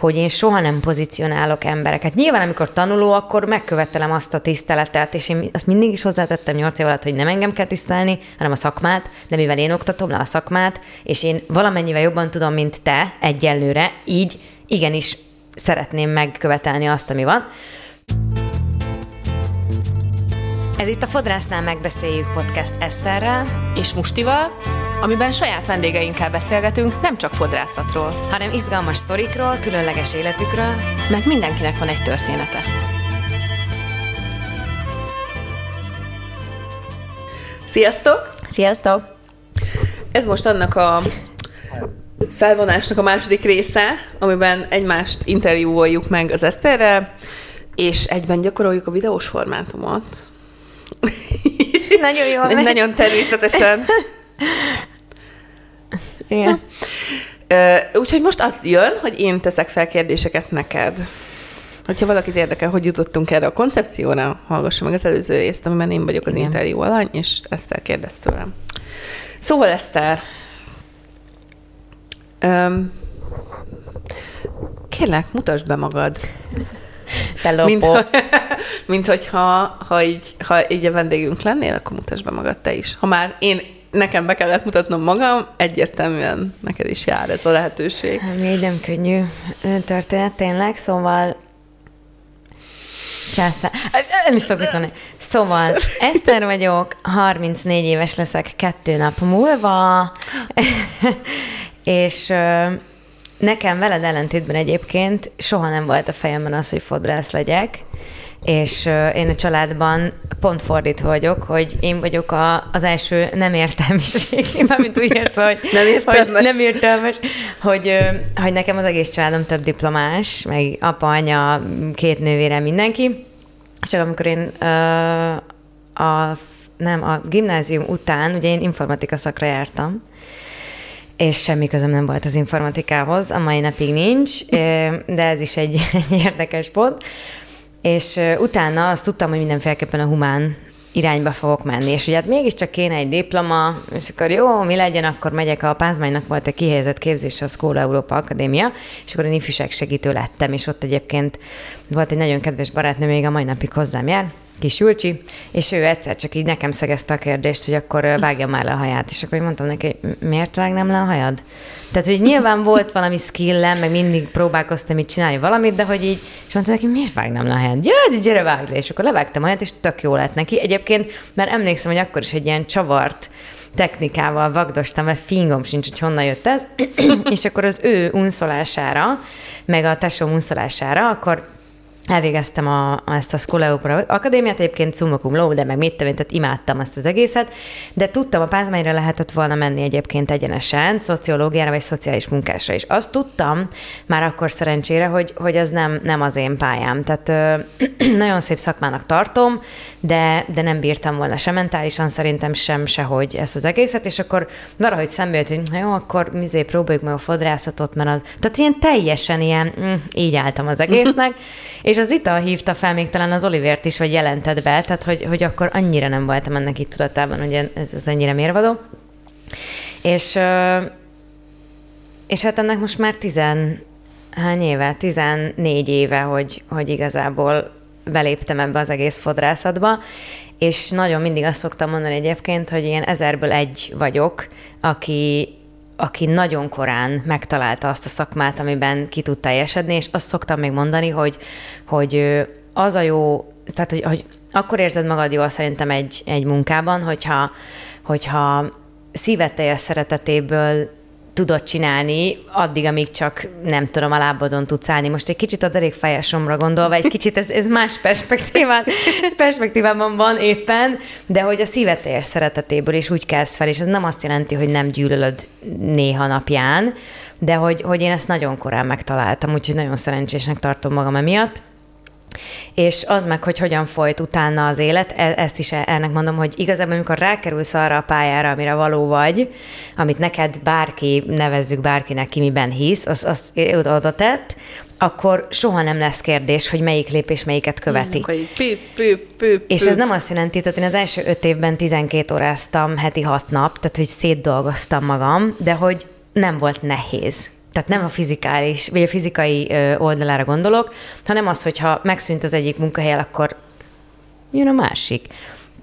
hogy én soha nem pozícionálok embereket. Nyilván, amikor tanuló, akkor megkövetelem azt a tiszteletet, és én azt mindig is hozzátettem nyolc év alatt, hogy nem engem kell tisztelni, hanem a szakmát, de mivel én oktatom le a szakmát, és én valamennyivel jobban tudom, mint te egyelőre, így igenis szeretném megkövetelni azt, ami van. Ez itt a Fodrásznál megbeszéljük podcast Eszterrel és Mustival, amiben saját vendégeinkkel beszélgetünk nem csak fodrászatról, hanem izgalmas sztorikról, különleges életükről, meg mindenkinek van egy története. Sziasztok! Sziasztok! Ez most annak a felvonásnak a második része, amiben egymást interjúoljuk meg az Eszterrel, és egyben gyakoroljuk a videós formátumot. Nagyon jól megy. Nagyon természetesen. Igen. Úgyhogy most az jön, hogy én teszek fel kérdéseket neked. Hogyha valakit érdekel, hogy jutottunk erre a koncepcióra, hallgassa meg az előző részt, amiben én vagyok az Igen. interjú alany, és Eszter kérdez tőlem. Szóval Eszter, um, kérlek, mutasd be magad. Te lopó. Mint, mint hogyha ha így, ha így a vendégünk lennél, akkor mutasd be magad te is. Ha már én nekem be kellett mutatnom magam, egyértelműen neked is jár ez a lehetőség. Még nem könnyű történet tényleg, szóval Császár. Nem is tudok mondani. Szóval, Eszter vagyok, 34 éves leszek kettő nap múlva, és nekem veled ellentétben egyébként soha nem volt a fejemben az, hogy fodrász legyek és én a családban pont fordítva vagyok, hogy én vagyok a, az első nem értelmiség, mint úgy értve, hogy nem értelmes, hogy, nem értelmes hogy, hogy nekem az egész családom több diplomás, meg apa, anya, két nővére, mindenki. Csak amikor én a, nem, a gimnázium után, ugye én informatika szakra jártam, és semmi közöm nem volt az informatikához, a mai napig nincs, de ez is egy, egy érdekes pont. És utána azt tudtam, hogy mindenféleképpen a humán irányba fogok menni, és ugye hát mégiscsak kéne egy diploma, és akkor jó, mi legyen, akkor megyek, a Pázmánynak volt egy kihelyezett képzés a Szkóla Európa Akadémia, és akkor én ifjúság segítő lettem, és ott egyébként volt egy nagyon kedves barátnő, még a mai napig hozzám jár, kis Julcsi, és ő egyszer csak így nekem szegezte a kérdést, hogy akkor vágjam már le a haját, és akkor mondtam neki, hogy miért vágnám le a hajad? Tehát, hogy nyilván volt valami skillem, meg mindig próbálkoztam így csinálni valamit, de hogy így, és mondta neki, miért vágnám le a haját? Gyere, gyere, vágj le, és akkor levágtam a haját, és tök jó lett neki. Egyébként, mert emlékszem, hogy akkor is egy ilyen csavart technikával vagdostam, mert fingom sincs, hogy honnan jött ez, és akkor az ő unszolására, meg a tesó unszolására, akkor elvégeztem a, ezt a School Akadémiát, egyébként summa cum laude, meg mit tudom, tehát imádtam ezt az egészet, de tudtam, a pázmányra lehetett volna menni egyébként egyenesen, szociológiára vagy szociális munkásra is. Azt tudtam már akkor szerencsére, hogy, hogy az nem, nem az én pályám. Tehát ö, nagyon szép szakmának tartom, de, de nem bírtam volna sem mentálisan, szerintem sem sehogy ezt az egészet, és akkor valahogy szembe jött, hogy jó, akkor mizé próbáljuk meg a fodrászatot, mert az, tehát ilyen teljesen ilyen, mm, így álltam az egésznek, és az Zita hívta fel még talán az Olivért is, vagy jelentett be, tehát hogy, hogy akkor annyira nem voltam ennek itt tudatában, hogy ez, ez ennyire mérvadó. És, és hát ennek most már tizen, hány éve? 14 éve, hogy, hogy igazából beléptem ebbe az egész fodrászatba, és nagyon mindig azt szoktam mondani egyébként, hogy én ezerből egy vagyok, aki aki nagyon korán megtalálta azt a szakmát, amiben ki tud teljesedni, és azt szoktam még mondani, hogy, hogy az a jó, tehát hogy, hogy akkor érzed magad jól szerintem egy, egy munkában, hogyha, hogyha szívet szeretetéből tudod csinálni, addig, amíg csak nem tudom, a lábadon tudsz állni. Most egy kicsit a derékfájásomra gondolva, egy kicsit ez, ez más perspektíván, perspektívában van éppen, de hogy a szívet szeretetéből is úgy kezd fel, és ez nem azt jelenti, hogy nem gyűlölöd néha napján, de hogy, hogy én ezt nagyon korán megtaláltam, úgyhogy nagyon szerencsésnek tartom magam emiatt. És az meg, hogy hogyan folyt utána az élet, e- ezt is e- ennek mondom, hogy igazából, amikor rákerülsz arra a pályára, amire való vagy, amit neked bárki, nevezzük bárkinek, ki miben hisz, az, az oda tett, akkor soha nem lesz kérdés, hogy melyik lépés melyiket követi. Pü, pü, pü, És ez nem azt jelenti, tehát én az első öt évben 12 óráztam heti hat nap, tehát hogy szétdolgoztam magam, de hogy nem volt nehéz Tehát nem a fizikális, vagy a fizikai oldalára gondolok, hanem az, hogyha megszűnt az egyik munkahely, akkor jön a másik.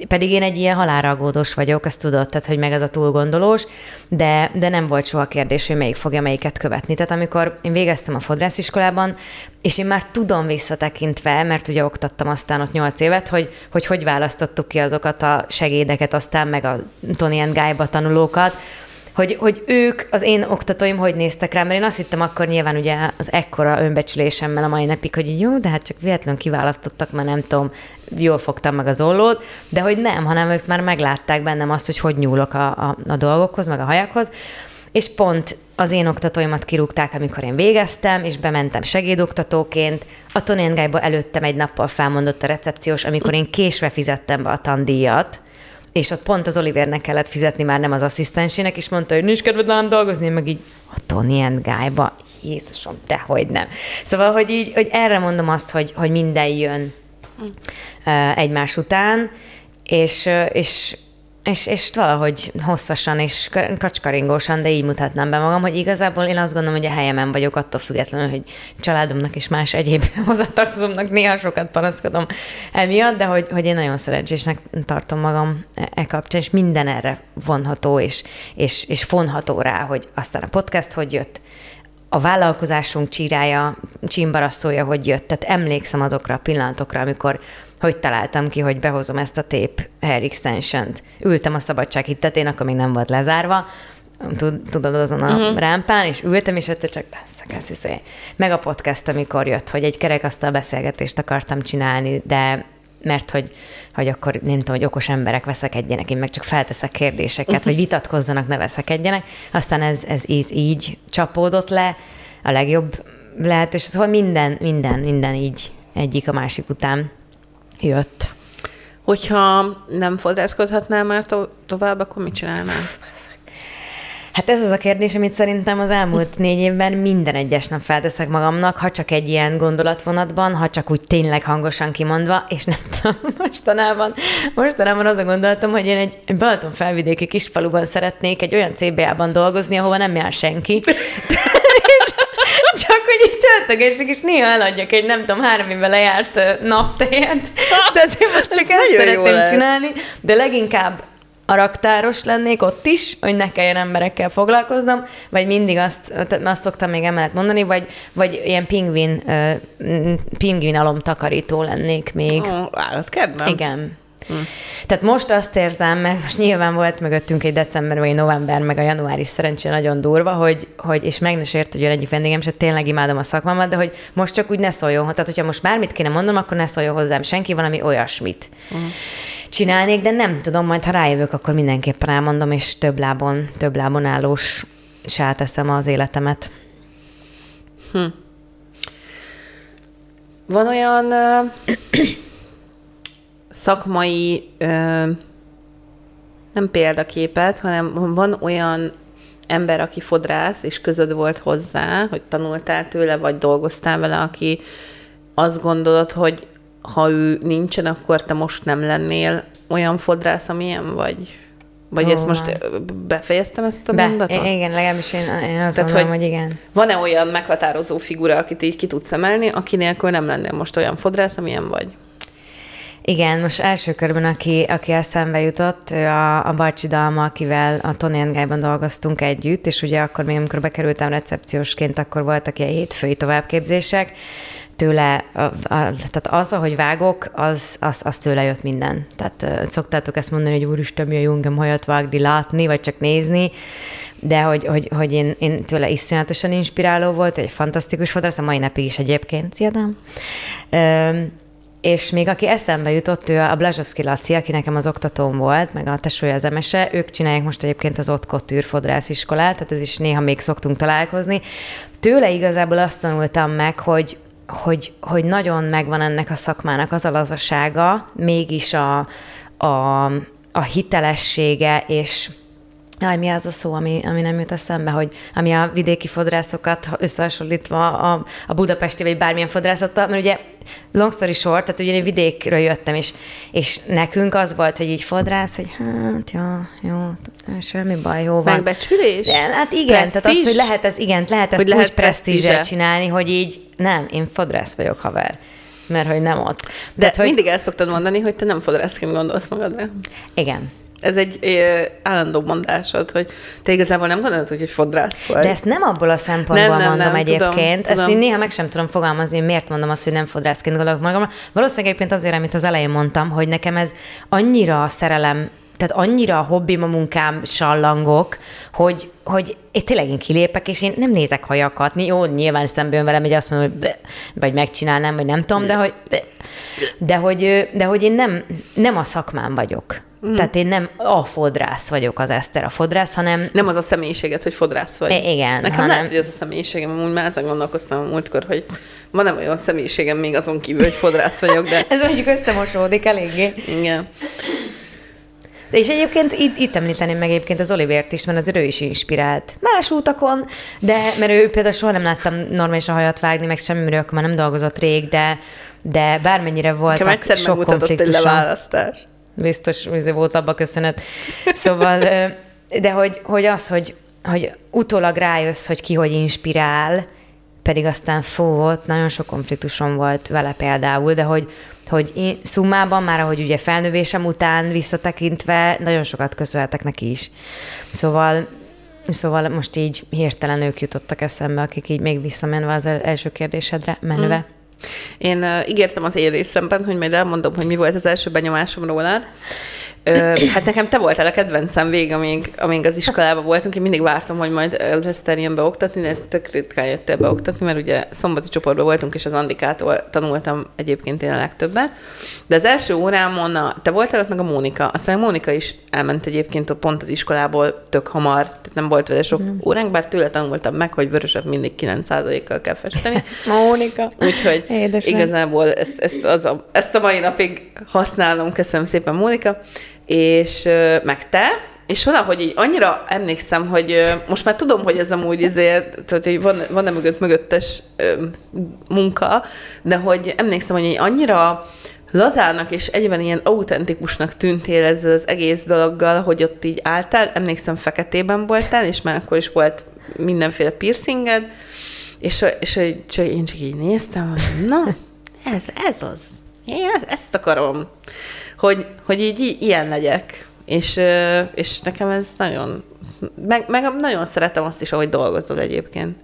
Pedig én egy ilyen halálragódós vagyok, azt tudod, tehát hogy meg ez a túlgondolós, de, de nem volt soha kérdés, hogy melyik fogja melyiket követni. Tehát amikor én végeztem a fodrásziskolában, és én már tudom visszatekintve, mert ugye oktattam aztán ott nyolc évet, hogy, hogy hogy választottuk ki azokat a segédeket, aztán meg a Tony and Guy-ba tanulókat, hogy, hogy ők, az én oktatóim hogy néztek rá, mert én azt hittem akkor nyilván ugye az ekkora önbecsülésemmel a mai napig, hogy jó, de hát csak véletlenül kiválasztottak, mert nem tudom, jól fogtam meg az ollót, de hogy nem, hanem ők már meglátták bennem azt, hogy hogy nyúlok a, a, a dolgokhoz, meg a hajakhoz, és pont az én oktatóimat kirúgták, amikor én végeztem, és bementem segédoktatóként. A Tony előttem egy nappal felmondott a recepciós, amikor én késve fizettem be a tandíjat, és ott pont az Olivernek kellett fizetni, már nem az asszisztensének, és mondta, hogy nincs kedved nálam dolgozni, én meg így a Tony and Guy-ba, Jézusom, hogy nem. Szóval, hogy így, hogy erre mondom azt, hogy, hogy minden jön uh, egymás után, és, és és, és valahogy hosszasan és kacskaringósan, de így mutatnám be magam, hogy igazából én azt gondolom, hogy a helyemen vagyok attól függetlenül, hogy családomnak és más egyéb hozzátartozomnak néha sokat panaszkodom emiatt, de hogy, hogy én nagyon szerencsésnek tartom magam e, e kapcsán, és minden erre vonható és, és, és fonható rá, hogy aztán a podcast hogy jött, a vállalkozásunk csírája, csimbarasszója, hogy jött. Tehát emlékszem azokra a pillanatokra, amikor hogy találtam ki, hogy behozom ezt a tape hair extension-t. Ültem a szabadság hittetén, akkor még nem volt lezárva, tudod, azon a uh-huh. rámpán, és ültem, és ott csak ez izé. Meg a podcast, amikor jött, hogy egy kerekasztal beszélgetést akartam csinálni, de mert hogy, hogy akkor nem tudom, hogy okos emberek veszekedjenek, én meg csak felteszek kérdéseket, vagy vitatkozzanak, ne veszekedjenek. Aztán ez, ez így, így csapódott le, a legjobb lehetőség, szóval minden, minden, minden így egyik a másik után jött. Hogyha nem fodrászkodhatnál már to- tovább, akkor mit csinálnál? Hát ez az a kérdés, amit szerintem az elmúlt négy évben minden egyes nap felteszek magamnak, ha csak egy ilyen gondolatvonatban, ha csak úgy tényleg hangosan kimondva, és nem tudom, mostanában, mostanában az a gondolatom, hogy én egy, egy Balaton felvidéki kisfaluban szeretnék egy olyan CBA-ban dolgozni, ahova nem jár senki. Töltögessek, és néha eladjak egy nem tudom, három éve lejárt naptejet. De azért most csak ezt szeretném csinálni. De leginkább a raktáros lennék ott is, hogy ne kelljen emberekkel foglalkoznom, vagy mindig azt, azt szoktam még emellett mondani, vagy, vagy ilyen pingvin, uh, pingvin alomtakarító lennék még. Ó, állatkertben? Igen. Hm. Tehát most azt érzem, mert most nyilván volt mögöttünk egy december, vagy november, meg a január is szerencsére nagyon durva, hogy, hogy és meg ne sért, hogy egyik vendégem se tényleg imádom a szakmámat, de hogy most csak úgy ne szóljon. Tehát, hogyha most bármit kéne mondanom, akkor ne szóljon hozzám senki valami olyasmit. Uh-huh csinálnék, de nem tudom, majd ha rájövök, akkor mindenképpen elmondom, és több lábon, több lábon állós teszem az életemet. Hm. Van olyan ö, szakmai, ö, nem példaképet, hanem van olyan ember, aki fodrász, és közöd volt hozzá, hogy tanultál tőle, vagy dolgoztál vele, aki azt gondolod, hogy ha ő nincsen, akkor te most nem lennél olyan fodrász, amilyen vagy? Vagy oh, ezt most befejeztem ezt a Be, mondatot? Igen, legalábbis én, én azt Tehát, gondolom, hogy, hogy igen. Van-e olyan meghatározó figura, akit így ki tudsz emelni, aki nélkül nem lennél most olyan fodrász, amilyen vagy? Igen, most első körben, aki, aki eszembe jutott, a, a Barcsi Dalma, akivel a Tony and dolgoztunk együtt, és ugye akkor még, amikor bekerültem recepciósként, akkor voltak ilyen hétfői továbbképzések, tőle, a, a, tehát az, ahogy vágok, az, az, az tőle jött minden. Tehát szoktátok ezt mondani, hogy úristen, mi a jó engem hajat vágni, látni, vagy csak nézni, de hogy, hogy, hogy én, én tőle iszonyatosan inspiráló volt, egy fantasztikus fodrász, a mai napig is egyébként, szia és még aki eszembe jutott, ő a Blazsovszki Laci, aki nekem az oktatóm volt, meg a tesója az emese, ők csinálják most egyébként az Ott Couture fodrásziskolát, tehát ez is néha még szoktunk találkozni. Tőle igazából azt tanultam meg, hogy, hogy, hogy nagyon megvan ennek a szakmának az a lazasága, mégis a, a, a hitelessége, és Jaj, mi az a szó, ami, ami nem jut eszembe, hogy ami a vidéki fodrászokat összehasonlítva a, a budapesti vagy bármilyen fodrászattal, mert ugye long story short, tehát ugye én vidékről jöttem, és, és nekünk az volt, hogy így fodrász, hogy hát, ja, jó, semmi baj, jó van. Megbecsülés? De, hát igen, Prestige? tehát az, hogy lehet ez, igen, lehet ezt hogy lehet úgy presztízsel csinálni, hogy így nem, én fodrász vagyok, haver mert hogy nem ott. De Tehát, hogy... mindig el szoktad mondani, hogy te nem fodrászként gondolsz magadra. Igen. Ez egy ö, állandó mondásod, hogy te igazából nem gondolod, hogy egy fodrász vagy. De ezt nem abból a szempontból nem, nem, mondom nem, egyébként. Tudom, ezt tudom. én néha meg sem tudom fogalmazni, miért mondom azt, hogy nem fodrászként gondolok magamra. Valószínűleg egyébként azért, amit az elején mondtam, hogy nekem ez annyira a szerelem tehát annyira a hobbim, a munkám sallangok, hogy, hogy én tényleg én kilépek, és én nem nézek hajakat. Jó, nyilván szemben jön velem, hogy azt mondom, hogy be, vagy megcsinálnám, vagy nem tudom, de hogy, de hogy, de hogy én nem, nem a szakmám vagyok. Mm. Tehát én nem a fodrász vagyok az Eszter a fodrász, hanem... Nem az a személyiséget, hogy fodrász vagy. I- igen. Nekem hanem... lehet, hogy az a személyiségem, amúgy már ezen gondolkoztam a múltkor, hogy van nem olyan személyiségem még azon kívül, hogy fodrász vagyok, de... Ez mondjuk összemosódik eléggé. Igen. És egyébként itt, itt említeném meg egyébként az Olivért is, mert azért ő is inspirált. Más útakon, de mert ő például soha nem láttam normálisan hajat vágni, meg semmiről, akkor már nem dolgozott rég, de, de bármennyire voltak Nekem egyszer sok konfliktusom. egy leválasztást. Biztos, volt abba köszönet. Szóval, de hogy, hogy az, hogy, hogy utólag rájössz, hogy ki hogy inspirál, pedig aztán fú, volt, nagyon sok konfliktusom volt vele például, de hogy, hogy én szummában már, ahogy ugye felnövésem után visszatekintve, nagyon sokat köszönhetek neki is. Szóval Szóval most így hirtelen ők jutottak eszembe, akik így még visszamenve az első kérdésedre menve. Mm. Én ígértem az én részemben, hogy majd elmondom, hogy mi volt az első benyomásom róla. Ö, hát nekem te voltál a kedvencem vég, amíg, amíg az iskolában voltunk. Én mindig vártam, hogy majd Eszter jön beoktatni, de tök ritkán jöttél beoktatni, mert ugye szombati csoportban voltunk, és az Andikától tanultam egyébként én a legtöbbet. De az első órámon a, te voltál ott meg a Mónika, aztán a Mónika is elment egyébként pont az iskolából tök hamar, tehát nem volt vele sok mm. óránk, bár tőle tanultam meg, hogy vöröset mindig 9%-kal kell festeni. Mónika. Úgyhogy Édesen. igazából ezt, ezt, az a, ezt a mai napig használom. Köszönöm szépen, Mónika és meg te, és valahogy így annyira emlékszem, hogy most már tudom, hogy ez amúgy ezért, tehát, hogy van, van-e mögött mögöttes munka, de hogy emlékszem, hogy így annyira lazának és egyben ilyen autentikusnak tűntél ezzel az egész dologgal, hogy ott így álltál, emlékszem feketében voltál, és már akkor is volt mindenféle piercinged, és, és, és, és én csak így néztem, hogy na, ez, ez az. Én ezt akarom hogy, hogy így ilyen legyek. És, és nekem ez nagyon, meg, meg nagyon szeretem azt is, ahogy dolgozol egyébként.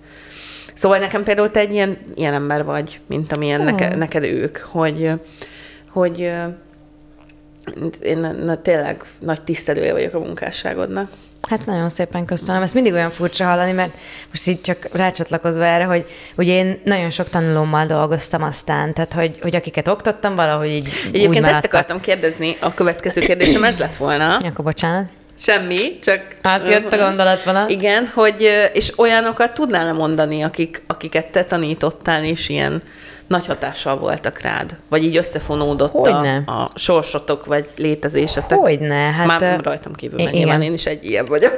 Szóval nekem például te egy ilyen, ilyen ember vagy, mint amilyen oh. neke, neked ők, hogy, hogy én na, tényleg nagy tisztelője vagyok a munkásságodnak. Hát nagyon szépen köszönöm. Ezt mindig olyan furcsa hallani, mert most így csak rácsatlakozva erre, hogy ugye én nagyon sok tanulómmal dolgoztam aztán, tehát hogy, hogy akiket oktattam, valahogy így Egyébként ezt akartam kérdezni, a következő kérdésem ez lett volna. Akkor bocsánat. Semmi, csak... Átjött a gondolat Igen, hogy, és olyanokat tudnál mondani, akik, akiket te tanítottál, és ilyen nagy hatással voltak rád? Vagy így összefonódott a, a sorsotok, vagy létezésetek? Hogyne. Hát, Már rajtam kívül, mert nyilván én is egy ilyen vagyok.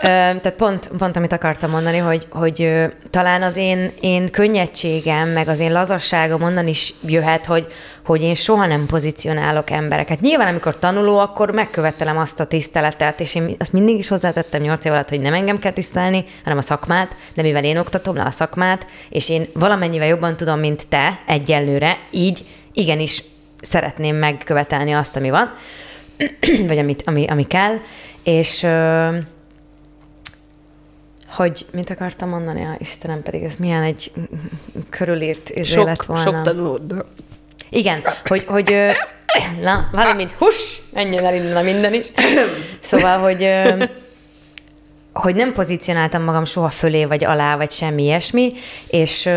Tehát pont, pont amit akartam mondani, hogy, hogy talán az én, én könnyedségem, meg az én lazasságom onnan is jöhet, hogy, hogy én soha nem pozícionálok embereket. Nyilván, amikor tanuló, akkor megkövetelem azt a tiszteletet, és én azt mindig is hozzátettem nyolc év alatt, hogy nem engem kell tisztelni, hanem a szakmát, de mivel én oktatom le a szakmát, és én valamennyivel jobban tudom, mint te egyelőre, így igenis szeretném megkövetelni azt, ami van, vagy amit, ami, ami kell, és hogy mit akartam mondani? Ja, Istenem, pedig ez milyen egy körülírt sok, lett volna. Sok tanulód. Igen, hogy, hogy na, valamint hus, menjen elindul minden is. Szóval, hogy hogy nem pozícionáltam magam soha fölé, vagy alá, vagy semmi ilyesmi, és,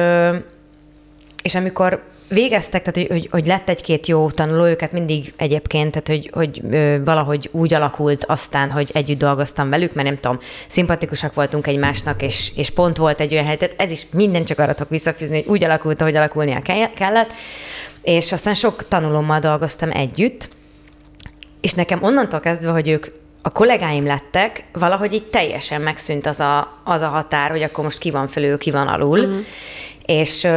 és amikor végeztek, tehát hogy, hogy, hogy lett egy-két jó tanuló, őket mindig egyébként, tehát hogy, hogy ö, valahogy úgy alakult aztán, hogy együtt dolgoztam velük, mert nem tudom, szimpatikusak voltunk egymásnak, és, és pont volt egy olyan hely, tehát ez is minden csak arra tudok visszafűzni, hogy úgy alakult, ahogy alakulnia kellett, és aztán sok tanulómmal dolgoztam együtt, és nekem onnantól kezdve, hogy ők a kollégáim lettek, valahogy így teljesen megszűnt az a, az a határ, hogy akkor most ki van fölül, ki van alul. Uh-huh. És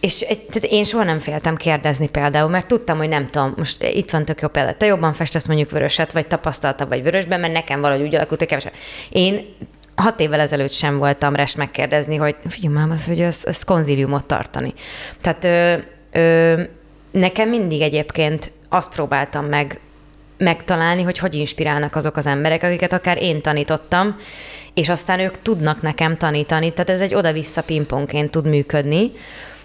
és tehát én soha nem féltem kérdezni például, mert tudtam, hogy nem tudom, most itt van tök jó példa, te jobban festesz mondjuk vöröset, vagy tapasztaltabb vagy vörösben, mert nekem valahogy úgy alakult, hogy kevesebb. Én hat évvel ezelőtt sem voltam res megkérdezni, hogy figyelj már, az, hogy ezt, ezt konzíliumot tartani. Tehát ö, nekem mindig egyébként azt próbáltam meg megtalálni, hogy hogy inspirálnak azok az emberek, akiket akár én tanítottam, és aztán ők tudnak nekem tanítani. Tehát ez egy oda-vissza pingpongként tud működni.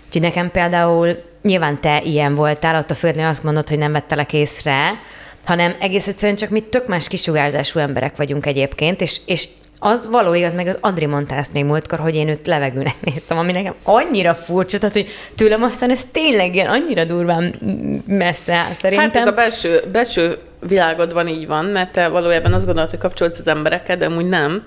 Úgyhogy nekem például nyilván te ilyen voltál, attól függetlenül azt mondod, hogy nem vettelek észre, hanem egész egyszerűen csak mi tök más kisugárzású emberek vagyunk egyébként, és, és az való igaz, meg az Adri mondta ezt még múltkor, hogy én őt levegőnek néztem, ami nekem annyira furcsa, tehát hogy tőlem aztán ez tényleg ilyen annyira durván messze áll szerintem. Hát ez a belső, belső világodban így van, mert te valójában azt gondolod, hogy kapcsolsz az embereket, de amúgy nem.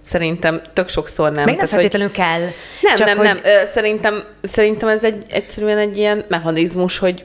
Szerintem tök sokszor nem. Még nem feltétlenül hogy... kell. Nem, csak nem, hogy... nem. Szerintem, szerintem ez egy, egyszerűen egy ilyen mechanizmus, hogy,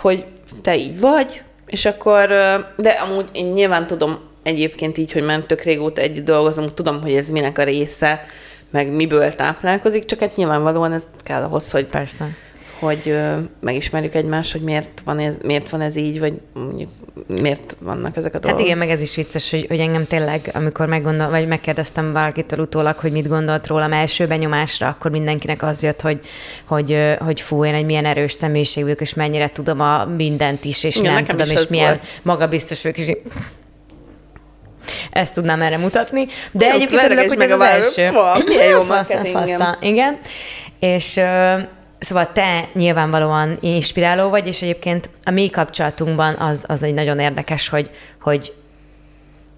hogy te így vagy, és akkor, de amúgy én nyilván tudom egyébként így, hogy már tök régóta együtt dolgozom, tudom, hogy ez minek a része, meg miből táplálkozik, csak hát nyilvánvalóan ez kell ahhoz, hogy Persze hogy ö, megismerjük egymást, hogy miért van, ez, miért van ez így, vagy mondjuk miért vannak ezek a dolgok. Hát igen, meg ez is vicces, hogy, hogy engem tényleg, amikor meggondol, vagy megkérdeztem valakitől utólag, hogy mit gondolt rólam első benyomásra, akkor mindenkinek az jött, hogy, hogy, hogy fú, én egy milyen erős személyiség vagyok, és mennyire tudom a mindent is, és igen, nem tudom, és milyen volt. magabiztos vagyok, és ezt tudnám erre mutatni. De jó, egyébként örülök, hogy meg ez az első. Milyen jó fasza, Igen. És Szóval te nyilvánvalóan inspiráló vagy, és egyébként a mi kapcsolatunkban az, az egy nagyon érdekes, hogy, hogy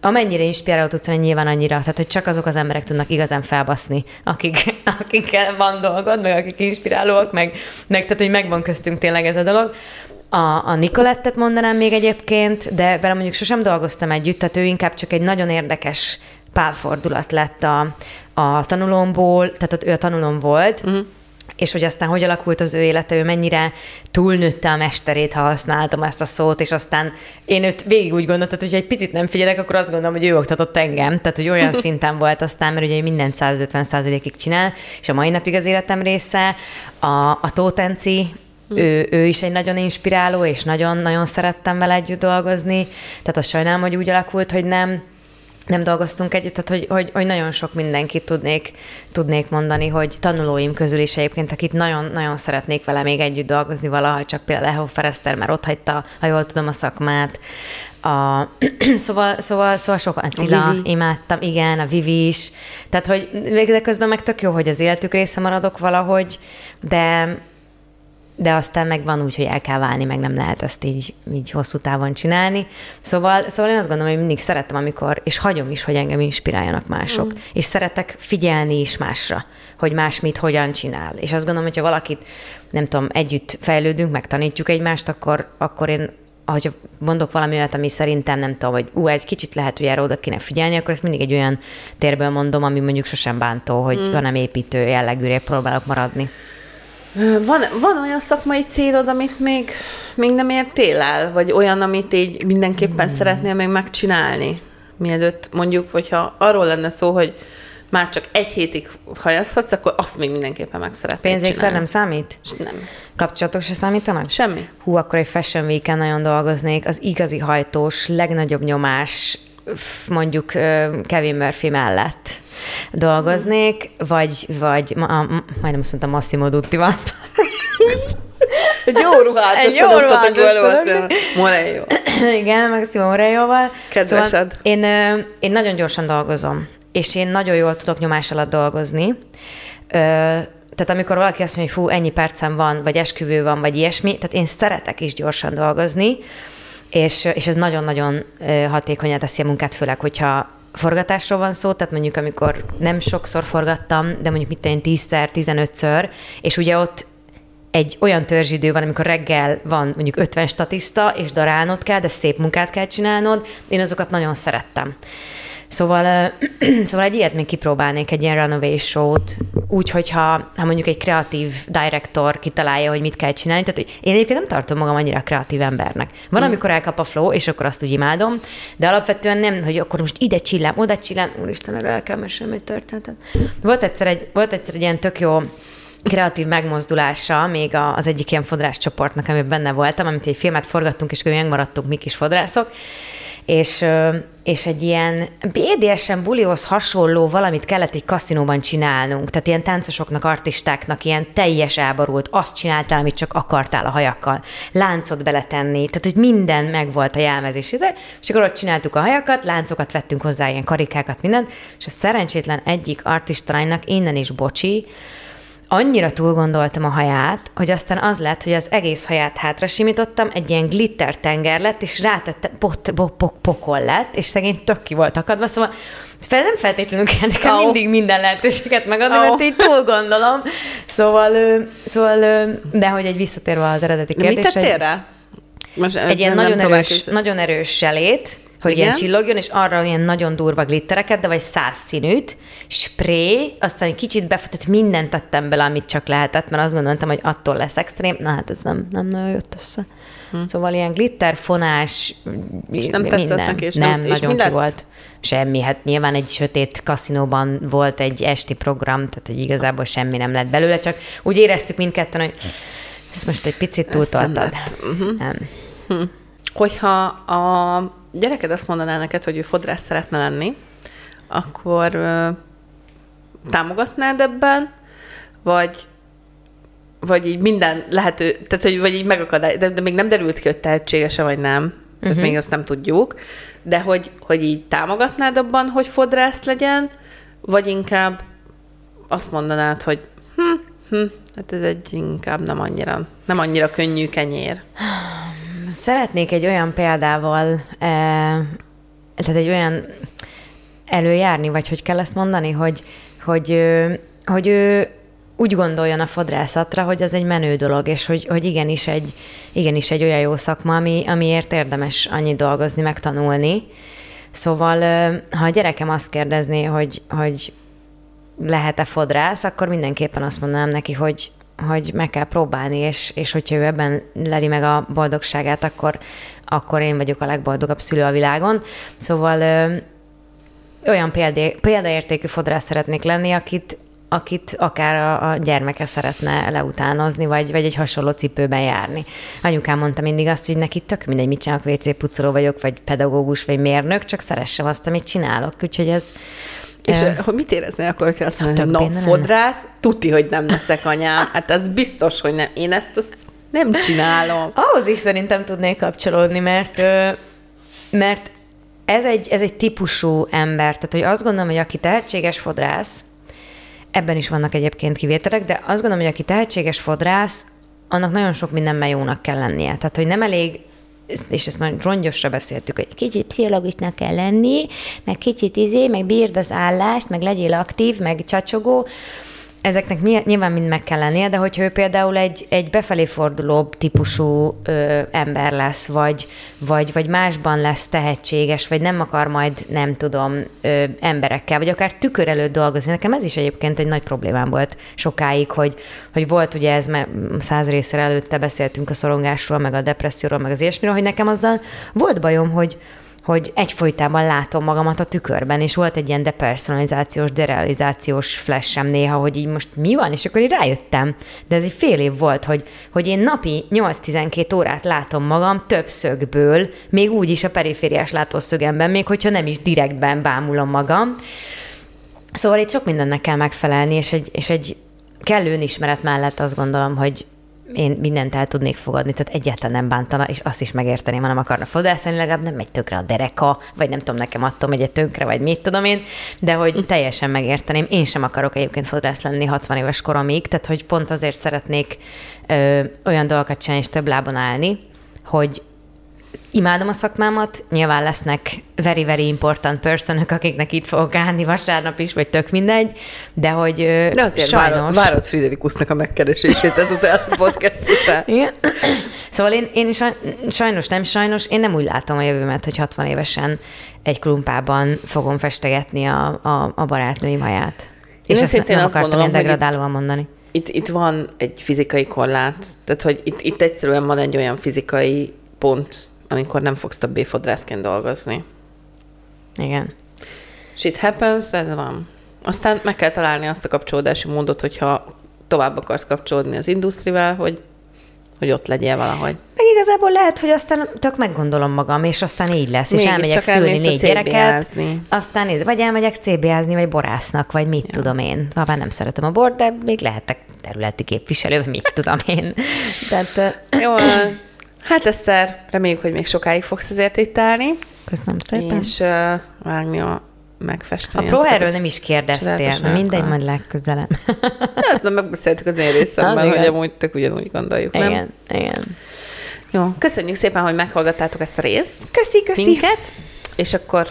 amennyire inspiráló tudsz lenni, nyilván annyira, tehát hogy csak azok az emberek tudnak igazán felbaszni, akik, akikkel van dolgod, meg akik inspirálóak, meg, meg tehát hogy megvan köztünk tényleg ez a dolog. A, a Nikolettet mondanám még egyébként, de vele mondjuk sosem dolgoztam együtt, tehát ő inkább csak egy nagyon érdekes pálfordulat lett a, a tanulomból, tehát ott ő a tanulom volt, uh-huh és hogy aztán hogy alakult az ő élete, ő mennyire túlnőtte a mesterét, ha használtam ezt a szót, és aztán én őt végig úgy gondoltam, hogy egy picit nem figyelek, akkor azt gondolom, hogy ő oktatott engem. Tehát, hogy olyan szinten volt aztán, mert ugye mindent 150% ig csinál, és a mai napig az életem része. A, a Tótenci, ő, ő is egy nagyon inspiráló, és nagyon-nagyon szerettem vele együtt dolgozni. Tehát azt sajnálom, hogy úgy alakult, hogy nem, nem dolgoztunk együtt, tehát hogy, hogy, hogy nagyon sok mindenkit tudnék, tudnék mondani, hogy tanulóim közül is egyébként, akit nagyon-nagyon szeretnék vele még együtt dolgozni valaha, csak például Leho Fereszter, mert ott hagyta, ha jól tudom, a szakmát. A, szóval, szóval, szóval sok, a Cilla, Vivi. imádtam, igen, a Vivi is. Tehát, hogy de közben meg tök jó, hogy az életük része maradok valahogy, de, de aztán meg van úgy, hogy el kell válni, meg nem lehet ezt így, így hosszú távon csinálni. Szóval, szóval én azt gondolom, hogy mindig szeretem, amikor, és hagyom is, hogy engem inspiráljanak mások. Mm. És szeretek figyelni is másra, hogy más mit, hogyan csinál. És azt gondolom, hogyha valakit, nem tudom, együtt fejlődünk, megtanítjuk egymást, akkor, akkor én ha mondok valami olyat, ami szerintem nem tudom, hogy ú, egy kicsit lehet, hogy erre oda kéne figyelni, akkor ezt mindig egy olyan térből mondom, ami mondjuk sosem bántó, hogy mm. hanem építő jellegűre próbálok maradni. Van, van olyan szakmai célod, amit még, még nem értél el? Vagy olyan, amit így mindenképpen hmm. szeretnél még megcsinálni? Mielőtt mondjuk, hogyha arról lenne szó, hogy már csak egy hétig hajazhatsz, akkor azt még mindenképpen meg szeretnél Pénzékszer nem számít? Nem. Kapcsolatok se számítanak? Semmi. Hú, akkor egy Fashion week nagyon dolgoznék, az igazi hajtós, legnagyobb nyomás, mondjuk Kevin Murphy mellett dolgoznék, vagy, vagy ma, majdnem azt mondtam Massimo Duttival. Egy jó ruhát Egy jó ruhát Morello. Igen, Maximo Morello-val. Kedvesed. Szóval én, én nagyon gyorsan dolgozom, és én nagyon jól tudok nyomás alatt dolgozni. Tehát amikor valaki azt mondja, hogy fú, ennyi percem van, vagy esküvő van, vagy ilyesmi, tehát én szeretek is gyorsan dolgozni, és, és ez nagyon-nagyon hatékonyan teszi a munkát, főleg, hogyha forgatásról van szó, tehát mondjuk amikor nem sokszor forgattam, de mondjuk mit én tízszer, tizenötször, és ugye ott egy olyan törzsidő van, amikor reggel van mondjuk 50 statiszta, és darálnod kell, de szép munkát kell csinálnod, én azokat nagyon szerettem. Szóval, szóval egy ilyet még kipróbálnék, egy ilyen runaway show-t, úgy, hogyha ha mondjuk egy kreatív director kitalálja, hogy mit kell csinálni. Tehát hogy én egyébként nem tartom magam annyira kreatív embernek. Van, hmm. amikor elkap a flow, és akkor azt úgy imádom, de alapvetően nem, hogy akkor most ide csillám, oda csillám, úristen, erről el kell mesélni egy történetet. Volt egyszer egy, volt egyszer egy ilyen tök jó kreatív megmozdulása még az egyik ilyen fodrás csoportnak, amiben benne voltam, amit egy filmet forgattunk, és megmaradtunk mi kis fodrászok, és, és egy ilyen BDSM bulihoz hasonló valamit kellett egy kaszinóban csinálnunk, tehát ilyen táncosoknak, artistáknak ilyen teljes elborult, azt csináltál, amit csak akartál a hajakkal, láncot beletenni, tehát hogy minden megvolt a jelmezés, és akkor ott csináltuk a hajakat, láncokat vettünk hozzá, ilyen karikákat, minden, és a szerencsétlen egyik artistalánynak innen is bocsi, annyira túl gondoltam a haját, hogy aztán az lett, hogy az egész haját hátra simítottam, egy ilyen glitter tenger lett, és rátettem, pot, pok, pok, pokol lett, és szegény tök ki volt akadva, szóval fel, nem feltétlenül kell nekem oh. mindig minden lehetőséget megadni, oh. mert így túl gondolom. Szóval, szóval, de hogy egy visszatérve az eredeti kérdésre. Mit tettél rá? Most egy ilyen nagyon erős, nagyon erős selét, hogy Igen? ilyen csillogjon, és arra ilyen nagyon durva glittereket, de vagy száz színűt, spré, aztán egy kicsit befetett, mindent tettem bele, amit csak lehetett, mert azt gondoltam, hogy attól lesz extrém. Na hát ez nem, nem nagyon jött össze. Hm. Szóval ilyen glitter, fonás, és nem minden. és nem, nem és nagyon ki volt. Semmi, hát nyilván egy sötét kaszinóban volt egy esti program, tehát hogy igazából semmi nem lett belőle, csak úgy éreztük mindketten, hogy ez most egy picit túltoltad. Nem. Uh-huh. nem. Hm. Hogyha a gyereked azt mondaná neked, hogy ő fodrász szeretne lenni, akkor ö, támogatnád ebben, vagy vagy így minden lehető, tehát hogy vagy így megakadály, de, de még nem derült ki, hogy tehetséges vagy nem, tehát uh-huh. még azt nem tudjuk, de hogy, hogy így támogatnád abban, hogy fodrász legyen, vagy inkább azt mondanád, hogy hm, hm, hát ez egy inkább nem annyira, nem annyira könnyű kenyér. Szeretnék egy olyan példával, e, tehát egy olyan előjárni, vagy hogy kell ezt mondani, hogy, hogy, hogy ő úgy gondoljon a fodrászatra, hogy az egy menő dolog, és hogy, hogy igenis, egy, igenis egy olyan jó szakma, ami, amiért érdemes annyit dolgozni, megtanulni. Szóval, ha a gyerekem azt kérdezné, hogy, hogy lehet-e fodrász, akkor mindenképpen azt mondanám neki, hogy hogy meg kell próbálni, és, és hogyha ő ebben leli meg a boldogságát, akkor, akkor én vagyok a legboldogabb szülő a világon. Szóval ö, olyan példé, példaértékű fodrász szeretnék lenni, akit, akit akár a, a gyermeke szeretne leutánozni, vagy, vagy egy hasonló cipőben járni. Anyukám mondta mindig azt, hogy neki tök mindegy, mit csinálok, WC pucoló vagyok, vagy pedagógus, vagy mérnök, csak szeressem azt, amit csinálok. Úgyhogy ez, és hogy mit éreznél akkor, hogyha azt mondod, hogy no, fodrász, tuti, hogy nem leszek anyám. Hát ez biztos, hogy nem. Én ezt azt nem csinálom. Ahhoz is szerintem tudnék kapcsolódni, mert, mert ez egy, ez egy típusú ember. Tehát, hogy azt gondolom, hogy aki tehetséges fodrász, ebben is vannak egyébként kivételek, de azt gondolom, hogy aki tehetséges fodrász, annak nagyon sok mindenben jónak kell lennie. Tehát, hogy nem elég és ezt már rongyosra beszéltük, hogy kicsit pszichológusnak kell lenni, meg kicsit izé, meg bírd az állást, meg legyél aktív, meg csacsogó, ezeknek nyilván mind meg kell lennie, de hogyha ő például egy, egy befelé fordulóbb típusú ö, ember lesz, vagy, vagy, vagy másban lesz tehetséges, vagy nem akar majd, nem tudom, ö, emberekkel, vagy akár tükör előtt dolgozni. Nekem ez is egyébként egy nagy problémám volt sokáig, hogy, hogy volt ugye ez, mert száz részre előtte beszéltünk a szorongásról, meg a depresszióról, meg az ilyesmiről, hogy nekem azzal volt bajom, hogy, hogy egyfolytában látom magamat a tükörben, és volt egy ilyen depersonalizációs, derealizációs flashem néha, hogy így most mi van, és akkor így rájöttem. De ez egy fél év volt, hogy, hogy én napi 8-12 órát látom magam több szögből, még úgy is a perifériás látószögemben, még hogyha nem is direktben bámulom magam. Szóval itt sok mindennek kell megfelelni, és egy, és egy kellő önismeret mellett azt gondolom, hogy én mindent el tudnék fogadni, tehát egyáltalán nem bántana, és azt is megérteném, ha nem akarna fodrászni, legalább nem megy tökre a dereka, vagy nem tudom, nekem attól megy tönkre, vagy mit tudom én, de hogy teljesen megérteném. Én sem akarok egyébként fodrász lenni 60 éves koromig, tehát hogy pont azért szeretnék ö, olyan dolgokat csinálni és több lábon állni, hogy imádom a szakmámat, nyilván lesznek very, very important personök, akiknek itt fogok állni vasárnap is, vagy tök mindegy, de hogy de azért sajnos... Várod, várod Friderikusnak a megkeresését ezután a podcast után. Igen. Szóval én, én is sajnos nem sajnos, én nem úgy látom a jövőmet, hogy 60 évesen egy klumpában fogom festegetni a, a, a barátnőim haját. Én és ezt nem azt akartam gondolom, ilyen degradálóan mondani. Itt, itt van egy fizikai korlát, tehát hogy itt, itt egyszerűen van egy olyan fizikai pont, amikor nem fogsz többé fodrászként dolgozni. Igen. Shit happens, ez van. Aztán meg kell találni azt a kapcsolódási módot, hogyha tovább akarsz kapcsolódni az industrivel, hogy, hogy ott legyél valahogy. Meg igazából lehet, hogy aztán tök meggondolom magam, és aztán így lesz, és Mégis elmegyek csak szülni négy gyereket, aztán nézd, vagy elmegyek CBA-zni, vagy borásznak, vagy mit ja. tudom én. Ha már nem szeretem a bort, de még lehetek területi képviselő, vagy mit tudom én. Tehát, Jó, hát Eszter, reméljük, hogy még sokáig fogsz azért itt állni, köszönöm szépen. és uh, vágni a megfesteni. a- nem is kérdeztél, de mindegy, majd legközelebb. De azt már megbeszéltük az én részemben, hogy amúgy tök ugyanúgy gondoljuk, nem? igen, igen. Jó, köszönjük szépen, hogy meghallgattátok ezt a részt. Köszi, köszi. Minket, és akkor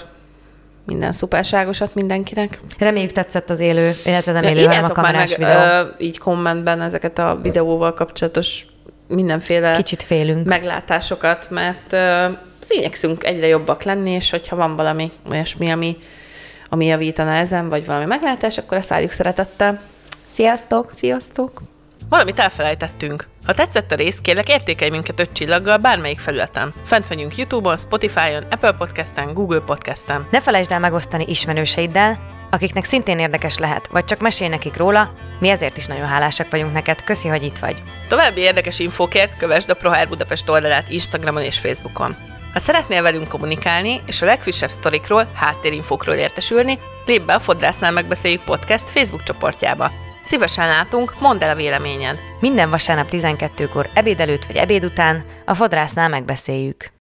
minden szuperságosat mindenkinek. Reméljük tetszett az élő, illetve nem élő, hanem a kamerás meg videó. ö, így kommentben ezeket a videóval kapcsolatos mindenféle Kicsit félünk. meglátásokat, mert ö, igyekszünk egyre jobbak lenni, és hogyha van valami olyasmi, ami, ami javítaná ezen, vagy valami meglátás, akkor ezt várjuk szeretettel. Sziasztok! Sziasztok! Valamit elfelejtettünk. Ha tetszett a rész, kérlek értékelj minket öt csillaggal bármelyik felületen. Fent vagyunk YouTube-on, Spotify-on, Apple Podcast-en, Google Podcast-en. Ne felejtsd el megosztani ismerőseiddel, akiknek szintén érdekes lehet, vagy csak mesélj nekik róla, mi ezért is nagyon hálásak vagyunk neked. Köszi, hogy itt vagy. További érdekes infókért kövesd a ProHair Budapest oldalát Instagramon és Facebookon. Ha szeretnél velünk kommunikálni, és a legfrissebb sztorikról, háttérinfókról értesülni, lépj be a Fodrásznál megbeszéljük podcast Facebook csoportjába. Szívesen látunk, mondd el a véleményed. Minden vasárnap 12-kor ebéd előtt vagy ebéd után a fodrásznál megbeszéljük.